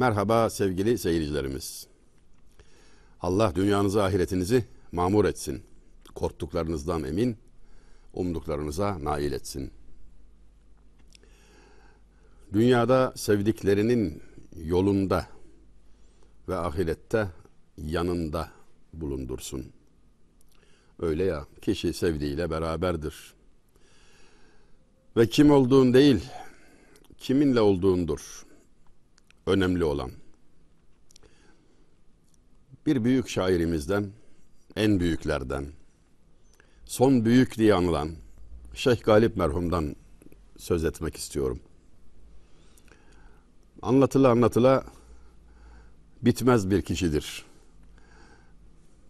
Merhaba sevgili seyircilerimiz. Allah dünyanızı ahiretinizi mamur etsin. Korktuklarınızdan emin, umduklarınıza nail etsin. Dünyada sevdiklerinin yolunda ve ahirette yanında bulundursun. Öyle ya, kişi sevdiğiyle beraberdir. Ve kim olduğun değil, kiminle olduğundur önemli olan. Bir büyük şairimizden, en büyüklerden, son büyük diye anılan Şeyh Galip merhumdan söz etmek istiyorum. Anlatıla anlatıla bitmez bir kişidir.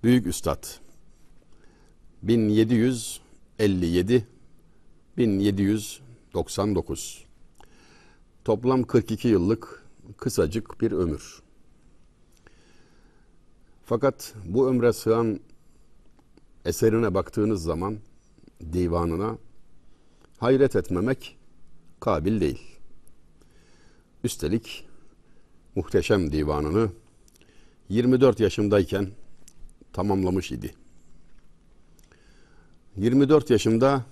Büyük Üstad 1757 1799 Toplam 42 yıllık kısacık bir ömür. Fakat bu ömre sığan eserine baktığınız zaman divanına hayret etmemek kabil değil. Üstelik muhteşem divanını 24 yaşındayken tamamlamış idi. 24 yaşında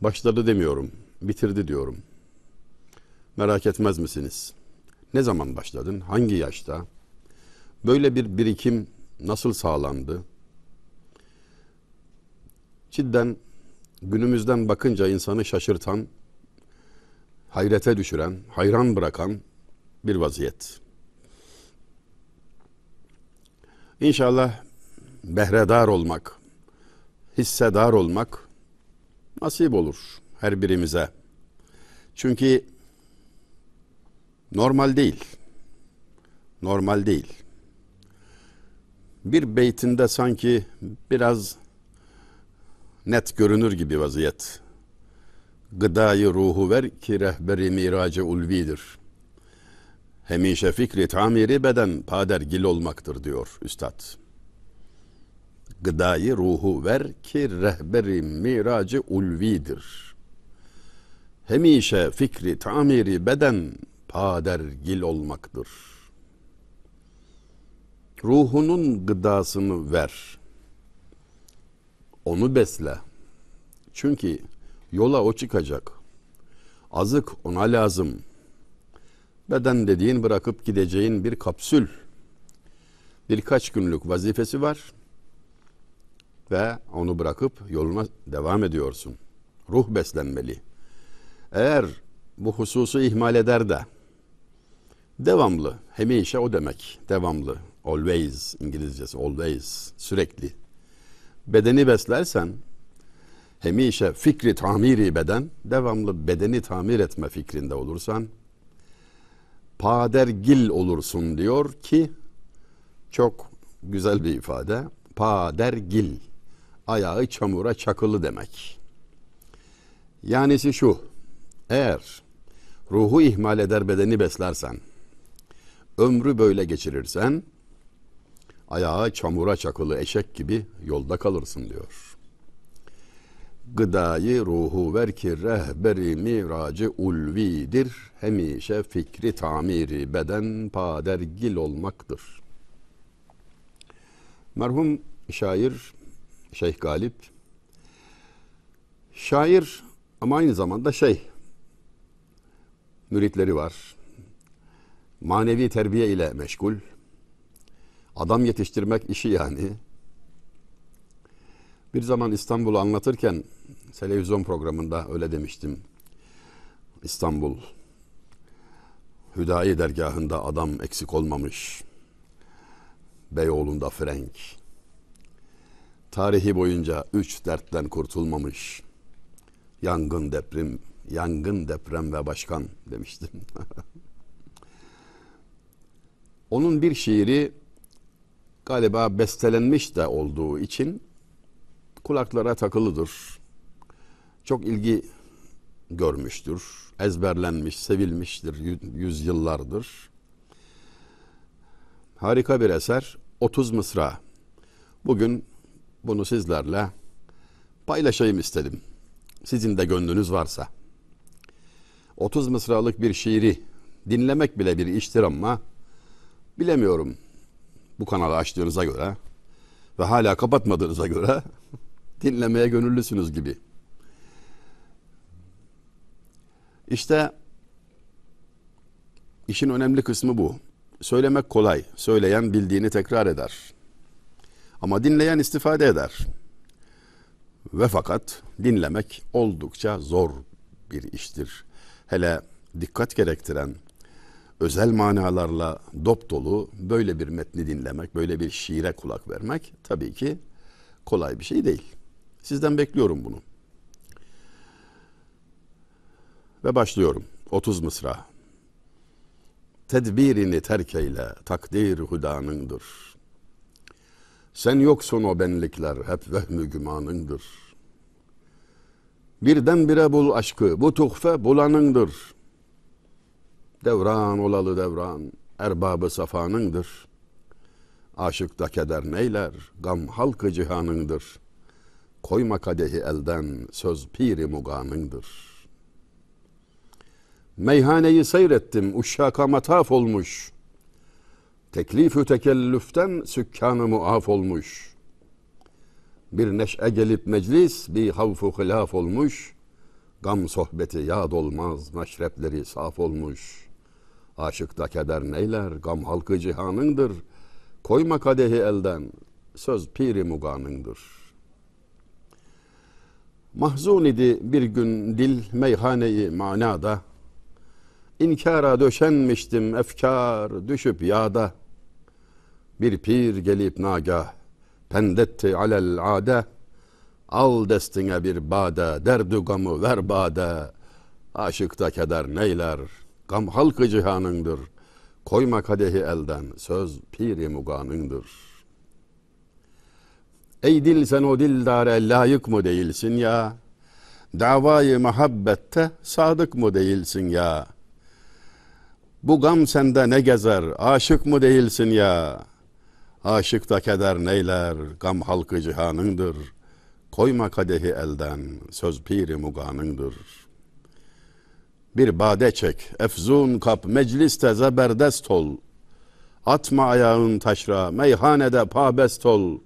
başladı demiyorum, bitirdi diyorum. Merak etmez misiniz? Ne zaman başladın? Hangi yaşta? Böyle bir birikim nasıl sağlandı? Cidden günümüzden bakınca insanı şaşırtan, hayrete düşüren, hayran bırakan bir vaziyet. İnşallah behredar olmak, hissedar olmak nasip olur her birimize. Çünkü normal değil. Normal değil. Bir beytinde sanki biraz net görünür gibi vaziyet. Gıdayı ruhu ver ki rehberi miracı ulvidir. Hemişe fikri tamiri beden padergil olmaktır diyor üstad. Gıdayı ruhu ver ki rehberi miracı ulvidir. Hemişe fikri tamiri beden padergil olmaktır. Ruhunun gıdasını ver. Onu besle. Çünkü yola o çıkacak. Azık ona lazım. Beden dediğin bırakıp gideceğin bir kapsül. Birkaç günlük vazifesi var ve onu bırakıp yoluna devam ediyorsun. Ruh beslenmeli. Eğer bu hususu ihmal eder de devamlı, hemişe o demek, devamlı, always İngilizcesi, always, sürekli. Bedeni beslersen, hemişe fikri tamiri beden, devamlı bedeni tamir etme fikrinde olursan, padergil olursun diyor ki, çok güzel bir ifade, padergil, ayağı çamura çakılı demek. Yanisi şu, eğer ruhu ihmal eder bedeni beslersen, ömrü böyle geçirirsen, ayağı çamura çakılı eşek gibi yolda kalırsın diyor. Gıdayı ruhu ver ki rehberi miracı ulvidir. Hemişe fikri tamiri beden padergil olmaktır. Merhum şair Şeyh Galip şair ama aynı zamanda şey müritleri var. Manevi terbiye ile meşgul. Adam yetiştirmek işi yani. Bir zaman İstanbul'u anlatırken televizyon programında öyle demiştim. İstanbul Hüdayi dergahında adam eksik olmamış. Beyoğlu'nda Frenk. Tarihi boyunca üç dertten kurtulmamış. Yangın, deprem, yangın, deprem ve başkan demiştim. Onun bir şiiri galiba bestelenmiş de olduğu için kulaklara takılıdır. Çok ilgi görmüştür. Ezberlenmiş, sevilmiştir yüzyıllardır. Harika bir eser. 30 Mısra. Bugün bunu sizlerle paylaşayım istedim. Sizin de gönlünüz varsa. 30 mısralık bir şiiri Dinlemek bile bir iştir ama bilemiyorum bu kanalı açtığınıza göre ve hala kapatmadığınıza göre dinlemeye gönüllüsünüz gibi. İşte işin önemli kısmı bu. Söylemek kolay. Söyleyen bildiğini tekrar eder. Ama dinleyen istifade eder. Ve fakat dinlemek oldukça zor bir iştir. Hele dikkat gerektiren özel manalarla dop dolu böyle bir metni dinlemek, böyle bir şiire kulak vermek tabii ki kolay bir şey değil. Sizden bekliyorum bunu. Ve başlıyorum. 30 mısra. Tedbirini terk eyle, takdir hudanındır. Sen yoksun o benlikler, hep vehmü gümanındır. Birdenbire bul aşkı, bu tuhfe bulanındır. Devran olalı devran, erbabı safanındır. Aşıkta keder neyler, gam halkı cihanındır. Koyma kadehi elden, söz piri muganındır.'' Meyhaneyi seyrettim, uşşaka mataf olmuş. Teklifü tekellüften sükkanı muaf olmuş. Bir neşe gelip meclis, bir havfu hilaf olmuş. Gam sohbeti yad olmaz, meşrepleri saf olmuş. Aşıkta keder neyler, gam halkı cihanındır. Koyma kadehi elden, söz piri muganındır. Mahzun idi bir gün dil meyhaneyi manada, İnkara döşenmiştim efkar düşüp yağda. Bir pir gelip nagah pendetti alel ade. Al destine bir bade derdu gamı ver bade. Aşıkta keder neyler gam halkı cihanındır. Koyma kadehi elden söz piri muganındır. Ey dil sen o dildare layık mı değilsin ya? Davayı muhabbette sadık mı değilsin ya?'' Bu gam sende ne gezer, aşık mı değilsin ya? Aşık da keder neyler, gam halkı cihanındır. Koyma kadehi elden, söz piri muganındır. Bir bade çek, efzun kap, mecliste zeberdest ol. Atma ayağın taşra, meyhanede pabest ol.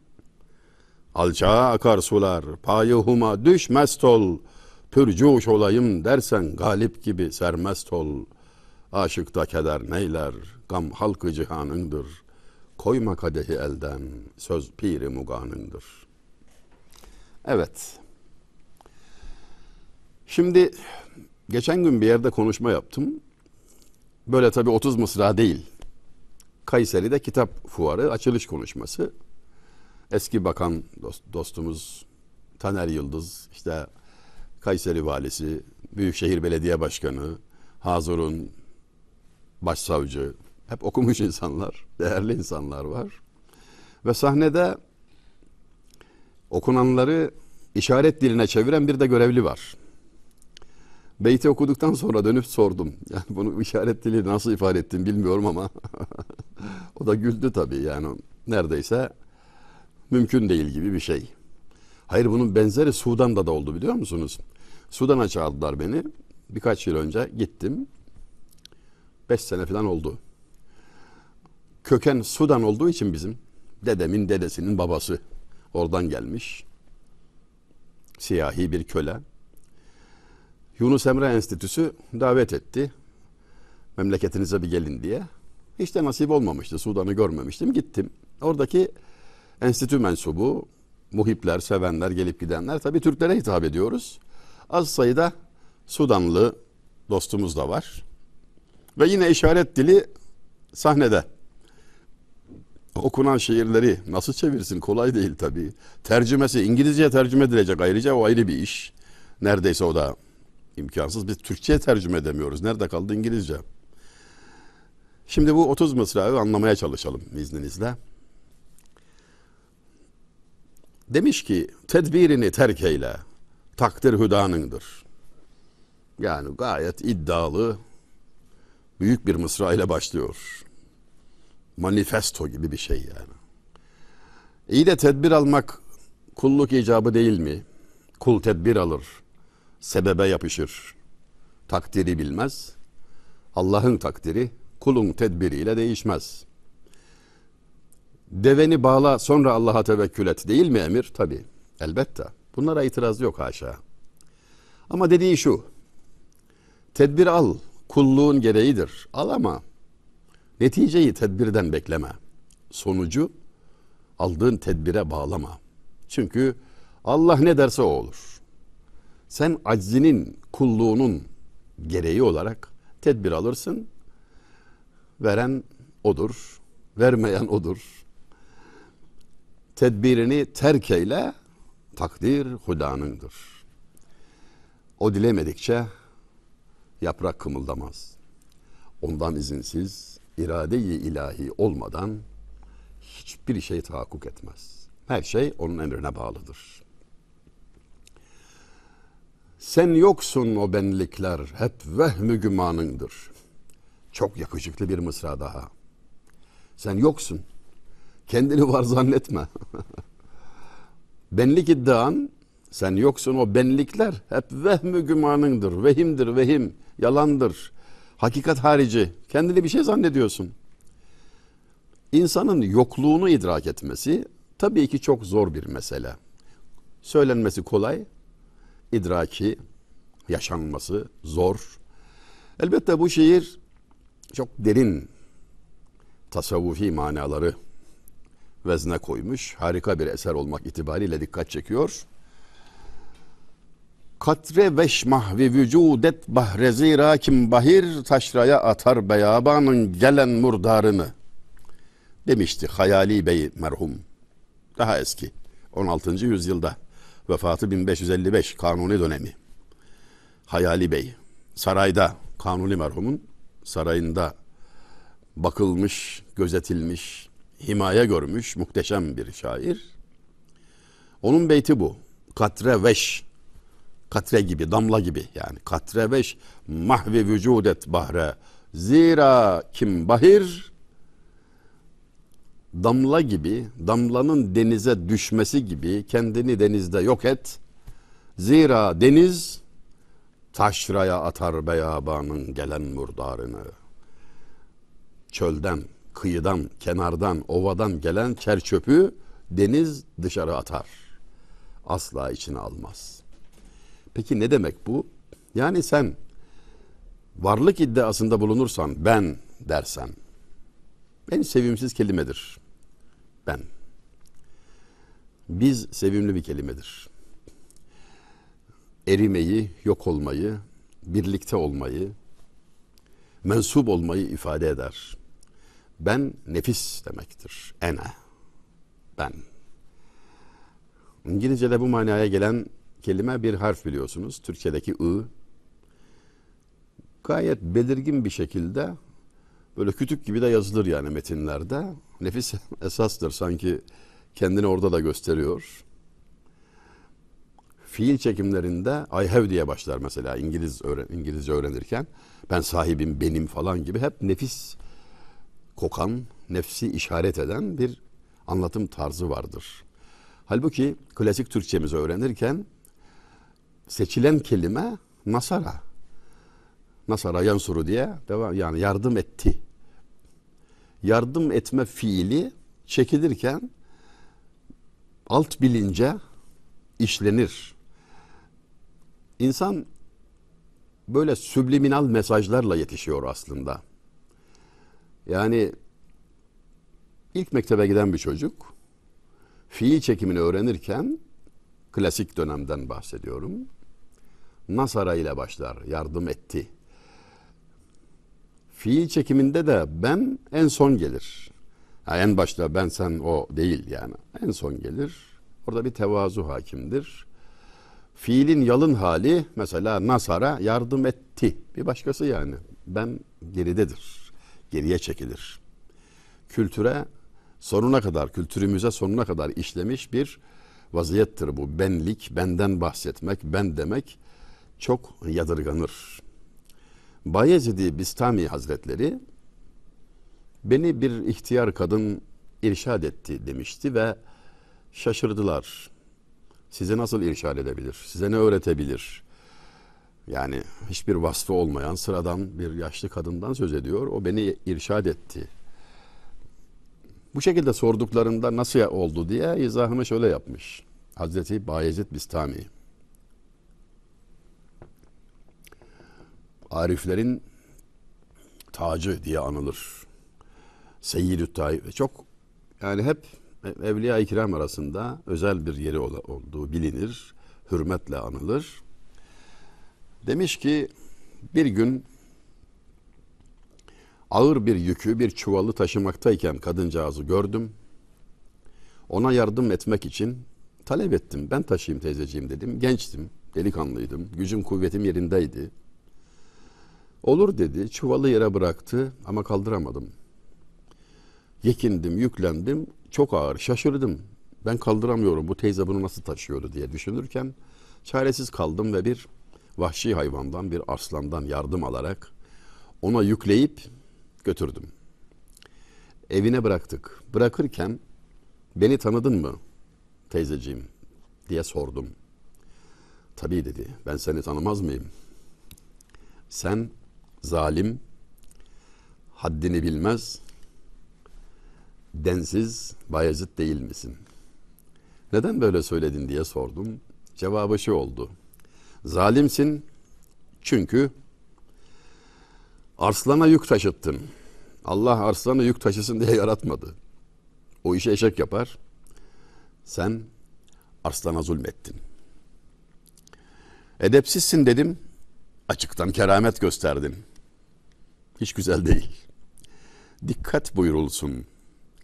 Alçağa akar sular, payıhuma düşmest ol. Pürcuş olayım dersen galip gibi sermest ol.'' Aşıkta keder neyler, gam halkı cihanındır. Koyma kadehi elden, söz piri muganındır. Evet. Şimdi geçen gün bir yerde konuşma yaptım. Böyle tabii 30 mısra değil. Kayseri'de kitap fuarı açılış konuşması. Eski bakan dost, dostumuz Taner Yıldız, işte Kayseri valisi, Büyükşehir Belediye Başkanı, Hazur'un başsavcı, hep okumuş insanlar, değerli insanlar var. Ve sahnede okunanları işaret diline çeviren bir de görevli var. Beyti okuduktan sonra dönüp sordum. Yani bunu işaret nasıl ifade ettim bilmiyorum ama o da güldü tabii yani neredeyse mümkün değil gibi bir şey. Hayır bunun benzeri Sudan'da da oldu biliyor musunuz? Sudan'a çağırdılar beni. Birkaç yıl önce gittim. Beş sene falan oldu. Köken Sudan olduğu için bizim dedemin dedesinin babası oradan gelmiş. Siyahi bir köle. Yunus Emre Enstitüsü davet etti. Memleketinize bir gelin diye. Hiç de nasip olmamıştı. Sudan'ı görmemiştim. Gittim. Oradaki enstitü mensubu, muhipler, sevenler, gelip gidenler. Tabii Türklere hitap ediyoruz. Az sayıda Sudanlı dostumuz da var. Ve yine işaret dili sahnede. Okunan şiirleri nasıl çevirsin kolay değil tabii. Tercümesi İngilizceye tercüme edilecek ayrıca o ayrı bir iş. Neredeyse o da imkansız. Biz Türkçe'ye tercüme edemiyoruz. Nerede kaldı İngilizce? Şimdi bu 30 mısrayı anlamaya çalışalım izninizle. Demiş ki tedbirini terk eyle. Takdir hüdanındır. Yani gayet iddialı, büyük bir mısra ile başlıyor. Manifesto gibi bir şey yani. İyi de tedbir almak kulluk icabı değil mi? Kul tedbir alır, sebebe yapışır, takdiri bilmez. Allah'ın takdiri kulun tedbiriyle değişmez. Deveni bağla sonra Allah'a tevekkül et değil mi emir? Tabi elbette. Bunlara itiraz yok haşa. Ama dediği şu. Tedbir al. Kulluğun gereğidir. Al ama neticeyi tedbirden bekleme. Sonucu aldığın tedbire bağlama. Çünkü Allah ne derse o olur. Sen aczinin, kulluğunun gereği olarak tedbir alırsın. Veren odur, vermeyen odur. Tedbirini terk eyle, takdir hudanındır. O dilemedikçe yaprak kımıldamaz. Ondan izinsiz, irade-i ilahi olmadan hiçbir şey tahakkuk etmez. Her şey onun emrine bağlıdır. Sen yoksun o benlikler, hep vehmü gümanındır. Çok yakışıklı bir mısra daha. Sen yoksun. Kendini var zannetme. Benlik iddian, sen yoksun o benlikler hep vehmü gümanındır. Vehimdir, vehim, yalandır. Hakikat harici. Kendini bir şey zannediyorsun. İnsanın yokluğunu idrak etmesi tabii ki çok zor bir mesele. Söylenmesi kolay, idraki, yaşanması zor. Elbette bu şiir çok derin tasavvufi manaları vezne koymuş. Harika bir eser olmak itibariyle dikkat çekiyor. Katre veş mahvi vücudet bahre zira kim bahir taşraya atar beyabanın gelen murdarını demişti Hayali Bey merhum. Daha eski 16. yüzyılda vefatı 1555 kanuni dönemi. Hayali Bey sarayda kanuni merhumun sarayında bakılmış, gözetilmiş, himaye görmüş muhteşem bir şair. Onun beyti bu. Katre veş. Katre gibi, damla gibi yani. Katre veş mahvi vücudet bahre. Zira kim bahir damla gibi, damlanın denize düşmesi gibi kendini denizde yok et. Zira deniz taşraya atar beyabanın gelen murdarını. Çölden, kıyıdan, kenardan, ovadan gelen çer çöpü deniz dışarı atar. Asla içine almaz. Peki ne demek bu? Yani sen varlık iddiasında bulunursan ben dersen en sevimsiz kelimedir. Ben. Biz sevimli bir kelimedir. Erimeyi, yok olmayı, birlikte olmayı, mensup olmayı ifade eder. Ben nefis demektir. Ene. Ben. İngilizce'de bu manaya gelen kelime bir harf biliyorsunuz. Türkçedeki ı. Gayet belirgin bir şekilde böyle kütük gibi de yazılır yani metinlerde. Nefis esastır sanki kendini orada da gösteriyor. Fiil çekimlerinde I have diye başlar mesela İngiliz öğren İngilizce öğrenirken. Ben sahibim, benim falan gibi hep nefis kokan, nefsi işaret eden bir anlatım tarzı vardır. Halbuki klasik Türkçemizi öğrenirken seçilen kelime nasara. Nasara yansuru diye devam yani yardım etti. Yardım etme fiili çekilirken alt bilince işlenir. İnsan böyle subliminal mesajlarla yetişiyor aslında. Yani ilk mektebe giden bir çocuk fiil çekimini öğrenirken klasik dönemden bahsediyorum. Nasara ile başlar, yardım etti. Fiil çekiminde de ben en son gelir. Yani en başta ben sen o değil yani. En son gelir. Orada bir tevazu hakimdir. Fiilin yalın hali mesela Nasara yardım etti. Bir başkası yani. Ben geridedir. Geriye çekilir. Kültüre sonuna kadar, kültürümüze sonuna kadar işlemiş bir vaziyettir bu. Benlik, benden bahsetmek, ben demek çok yadırganır. Bayezid-i Bistami Hazretleri beni bir ihtiyar kadın irşad etti demişti ve şaşırdılar. Size nasıl irşad edebilir? Size ne öğretebilir? Yani hiçbir vasfı olmayan sıradan bir yaşlı kadından söz ediyor. O beni irşad etti. Bu şekilde sorduklarında nasıl oldu diye izahını şöyle yapmış. Hazreti Bayezid Bistami. Ariflerin tacı diye anılır. Seyyidü Tayyip. Çok yani hep Evliya-i Kiram arasında özel bir yeri olduğu bilinir. Hürmetle anılır. Demiş ki bir gün ağır bir yükü bir çuvalı taşımaktayken kadıncağızı gördüm. Ona yardım etmek için talep ettim. Ben taşıyayım teyzeciğim dedim. Gençtim, delikanlıydım. Gücüm kuvvetim yerindeydi. Olur dedi. Çuvalı yere bıraktı ama kaldıramadım. Yekindim, yüklendim. Çok ağır, şaşırdım. Ben kaldıramıyorum. Bu teyze bunu nasıl taşıyordu diye düşünürken çaresiz kaldım ve bir vahşi hayvandan, bir arslandan yardım alarak ona yükleyip götürdüm. Evine bıraktık. Bırakırken beni tanıdın mı teyzeciğim diye sordum. Tabii dedi. Ben seni tanımaz mıyım? Sen zalim, haddini bilmez, densiz Bayezid değil misin? Neden böyle söyledin diye sordum. Cevabı şu oldu. Zalimsin çünkü arslana yük taşıttın. Allah arslanı yük taşısın diye yaratmadı. O işi eşek yapar. Sen arslana zulmettin. Edepsizsin dedim. Açıktan keramet gösterdin. Hiç güzel değil. Dikkat buyurulsun.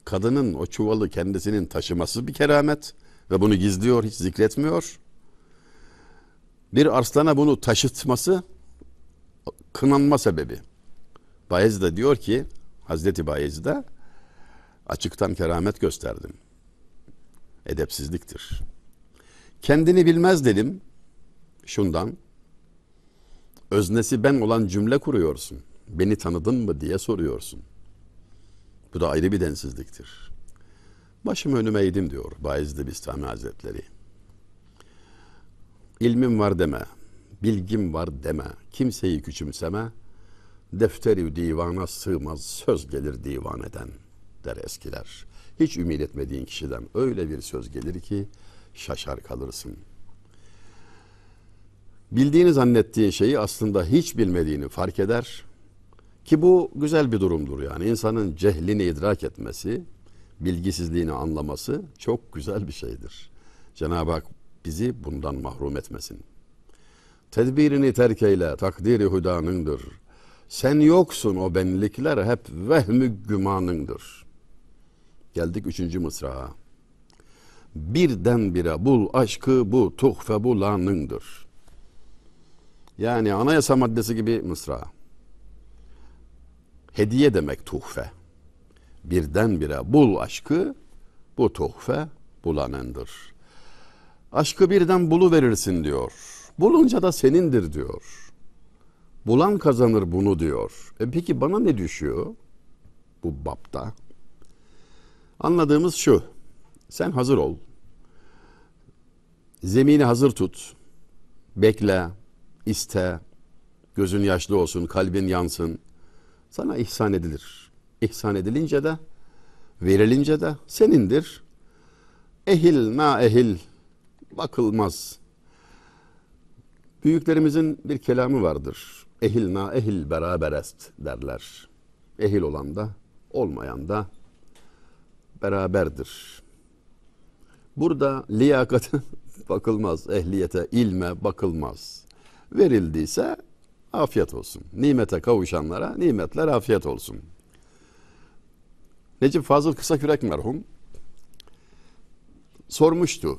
Kadının o çuvalı kendisinin taşıması bir keramet ve bunu gizliyor, hiç zikretmiyor. Bir arslana bunu taşıtması kınanma sebebi. Bayezid de diyor ki Hazreti Bayezid'e açıktan keramet gösterdin. Edepsizliktir. Kendini bilmez dedim. Şundan öznesi ben olan cümle kuruyorsun. Beni tanıdın mı diye soruyorsun. Bu da ayrı bir densizliktir. Başım önüme eğdim diyor Bayezid Bistami Hazretleri. İlmim var deme, bilgim var deme, kimseyi küçümseme, defteri divana sığmaz söz gelir divan eden der eskiler. Hiç ümit etmediğin kişiden öyle bir söz gelir ki şaşar kalırsın. Bildiğini zannettiğin şeyi aslında hiç bilmediğini fark eder ki bu güzel bir durumdur yani insanın cehlini idrak etmesi, bilgisizliğini anlaması çok güzel bir şeydir. Cenab-ı Hak bizi bundan mahrum etmesin. Tedbirini terk eyle, takdiri hudanındır. Sen yoksun o benlikler hep vehmü gümanındır. Geldik üçüncü mısrağa. Birdenbire bul aşkı bu tuhfe bulanındır. Yani anayasa maddesi gibi mısra. Hediye demek tuhfe. Birdenbire bul aşkı bu tuhfe bulanındır. Aşkı birden bulu verirsin diyor. Bulunca da senindir diyor. Bulan kazanır bunu diyor. E peki bana ne düşüyor bu bapta? Anladığımız şu. Sen hazır ol. Zemini hazır tut. Bekle, iste. Gözün yaşlı olsun, kalbin yansın. Sana ihsan edilir. İhsan edilince de, verilince de senindir. Ehil, na ehil bakılmaz. Büyüklerimizin bir kelamı vardır. Ehil na ehil beraberest derler. Ehil olan da olmayan da beraberdir. Burada liyakate bakılmaz, ehliyete, ilme bakılmaz. Verildiyse afiyet olsun. Nimete kavuşanlara nimetler afiyet olsun. Necip Fazıl Kısakürek merhum sormuştu.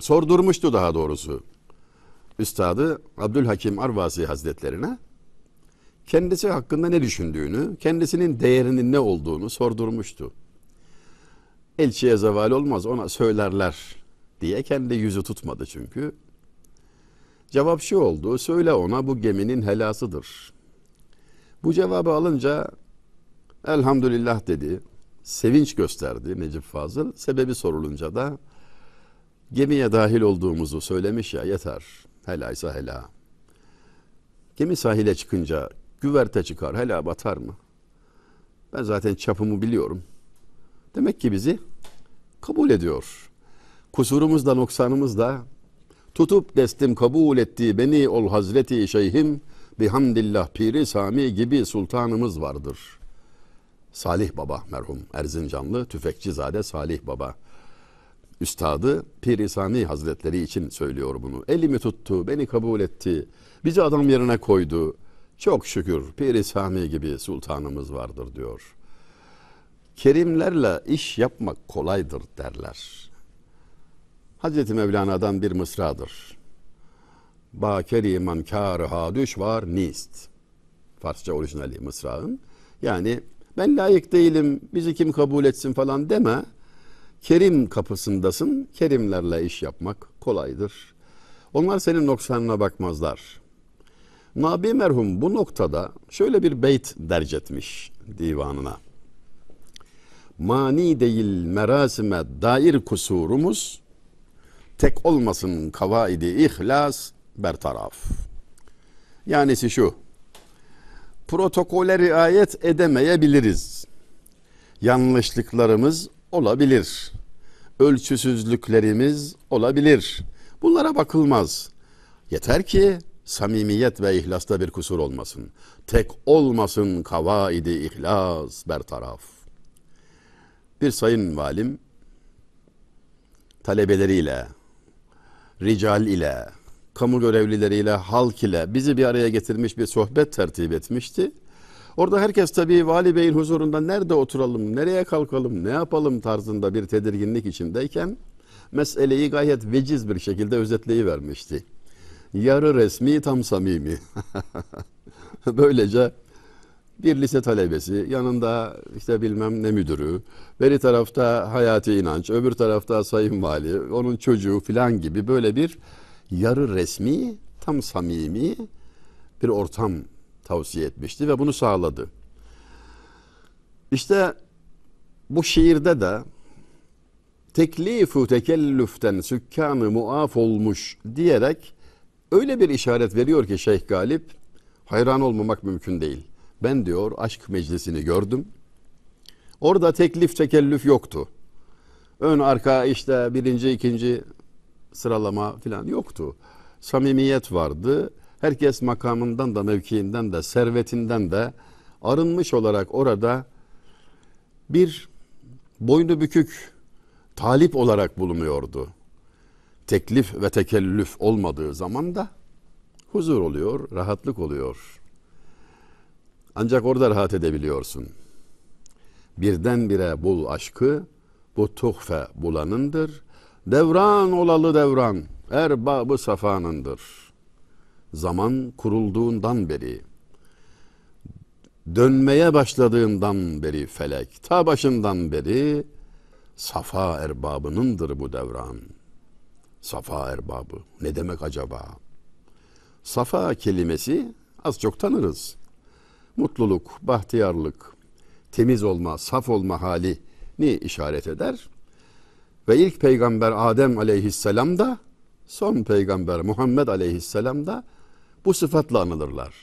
Sordurmuştu daha doğrusu. Üstadı Abdülhakim Arvasi Hazretlerine kendisi hakkında ne düşündüğünü, kendisinin değerinin ne olduğunu sordurmuştu. Elçiye zeval olmaz ona söylerler diye kendi yüzü tutmadı çünkü. Cevap şu oldu, söyle ona bu geminin helasıdır. Bu cevabı alınca elhamdülillah dedi, sevinç gösterdi Necip Fazıl. Sebebi sorulunca da gemiye dahil olduğumuzu söylemiş ya yeter. Helaysa hela. Gemi sahile çıkınca güverte çıkar. Hala batar mı? Ben zaten çapımı biliyorum. Demek ki bizi kabul ediyor. Kusurumuz da noksanımız da tutup destim kabul ettiği beni ol Hazreti Şeyhim bihamdillah piri Sami gibi sultanımız vardır. Salih Baba merhum Erzincanlı Tüfekçizade Salih Baba. Üstadı Piri Sami Hazretleri için söylüyor bunu. Elimi tuttu, beni kabul etti. Bizi adam yerine koydu. Çok şükür Piri Sami gibi sultanımız vardır diyor. Kerimlerle iş yapmak kolaydır derler. Hazreti Mevlana'dan bir mısradır. Ba keriman kârıha düşvar nist. Farsça orijinali mısrağın. Yani ben layık değilim, bizi kim kabul etsin falan deme. Kerim kapısındasın, kerimlerle iş yapmak kolaydır. Onlar senin noksanına bakmazlar. Nabi merhum bu noktada şöyle bir beyt derc etmiş divanına. Mani değil merasime dair kusurumuz, tek olmasın kavaidi ihlas bertaraf. Yanisi şu, protokole riayet edemeyebiliriz. Yanlışlıklarımız olabilir. Ölçüsüzlüklerimiz olabilir. Bunlara bakılmaz. Yeter ki samimiyet ve ihlasta bir kusur olmasın. Tek olmasın kavaidi ihlas bertaraf. Bir sayın valim talebeleriyle, rical ile, kamu görevlileriyle, halk ile bizi bir araya getirmiş bir sohbet tertip etmişti. Orada herkes tabii vali beyin huzurunda nerede oturalım, nereye kalkalım, ne yapalım tarzında bir tedirginlik içindeyken meseleyi gayet veciz bir şekilde özetleyivermişti. Yarı resmi tam samimi. Böylece bir lise talebesi, yanında işte bilmem ne müdürü, beri tarafta Hayati inanç, öbür tarafta Sayın Vali, onun çocuğu filan gibi böyle bir yarı resmi, tam samimi bir ortam tavsiye etmişti ve bunu sağladı. İşte bu şiirde de teklifu tekellüften sükkanı muaf olmuş diyerek öyle bir işaret veriyor ki Şeyh Galip hayran olmamak mümkün değil. Ben diyor aşk meclisini gördüm. Orada teklif tekellüf yoktu. Ön arka işte birinci ikinci sıralama falan yoktu. Samimiyet vardı. Herkes makamından da mevkiinden de servetinden de arınmış olarak orada bir boynu bükük talip olarak bulunuyordu. Teklif ve tekellüf olmadığı zaman da huzur oluyor, rahatlık oluyor. Ancak orada rahat edebiliyorsun. Birdenbire bul aşkı, bu tuhfe bulanındır. Devran olalı devran, erbabı safanındır. Zaman kurulduğundan beri, dönmeye başladığından beri felek, ta başından beri safa erbabınındır bu devran. Safa erbabı ne demek acaba? Safa kelimesi az çok tanırız mutluluk, bahtiyarlık, temiz olma, saf olma halini işaret eder. Ve ilk peygamber Adem aleyhisselam da son peygamber Muhammed aleyhisselam da bu sıfatla anılırlar.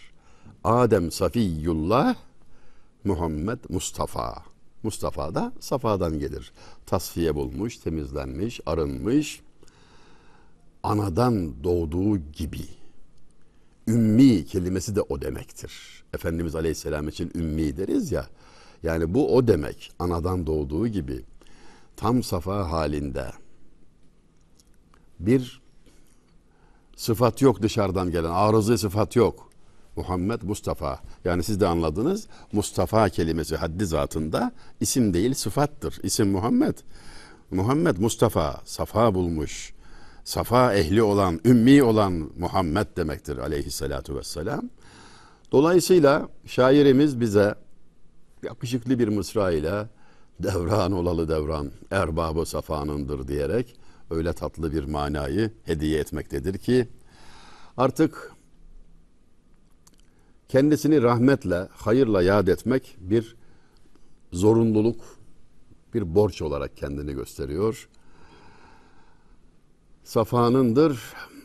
Adem Safiyullah, Muhammed Mustafa. Mustafa da Safa'dan gelir. Tasfiye bulmuş, temizlenmiş, arınmış. Anadan doğduğu gibi. Ümmi kelimesi de o demektir. Efendimiz Aleyhisselam için ümmi deriz ya. Yani bu o demek. Anadan doğduğu gibi tam safa halinde bir sıfat yok dışarıdan gelen. Arızı sıfat yok. Muhammed Mustafa. Yani siz de anladınız. Mustafa kelimesi haddi zatında isim değil sıfattır. İsim Muhammed. Muhammed Mustafa safa bulmuş. Safa ehli olan, ümmi olan Muhammed demektir aleyhissalatu vesselam. Dolayısıyla şairimiz bize yakışıklı bir mısra ile devran olalı devran erbabı safanındır diyerek öyle tatlı bir manayı hediye etmektedir ki artık kendisini rahmetle, hayırla yad etmek bir zorunluluk, bir borç olarak kendini gösteriyor. Safanındır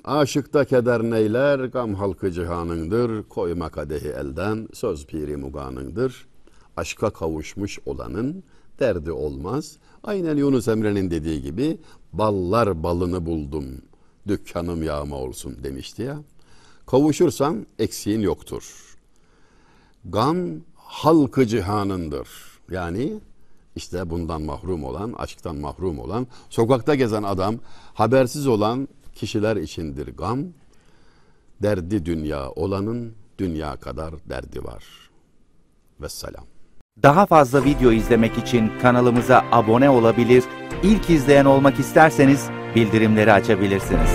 Aşıkta keder neyler, gam halkı cihanındır. Koyma kadehi elden, söz piri muganındır. Aşka kavuşmuş olanın derdi olmaz. Aynen Yunus Emre'nin dediği gibi ballar balını buldum, dükkanım yağma olsun demişti ya. Kavuşursan eksiğin yoktur. Gam halkı cihanındır. Yani işte bundan mahrum olan, aşktan mahrum olan, sokakta gezen adam, habersiz olan kişiler içindir gam. Derdi dünya olanın dünya kadar derdi var. Vesselam. Daha fazla video izlemek için kanalımıza abone olabilir, ilk izleyen olmak isterseniz bildirimleri açabilirsiniz.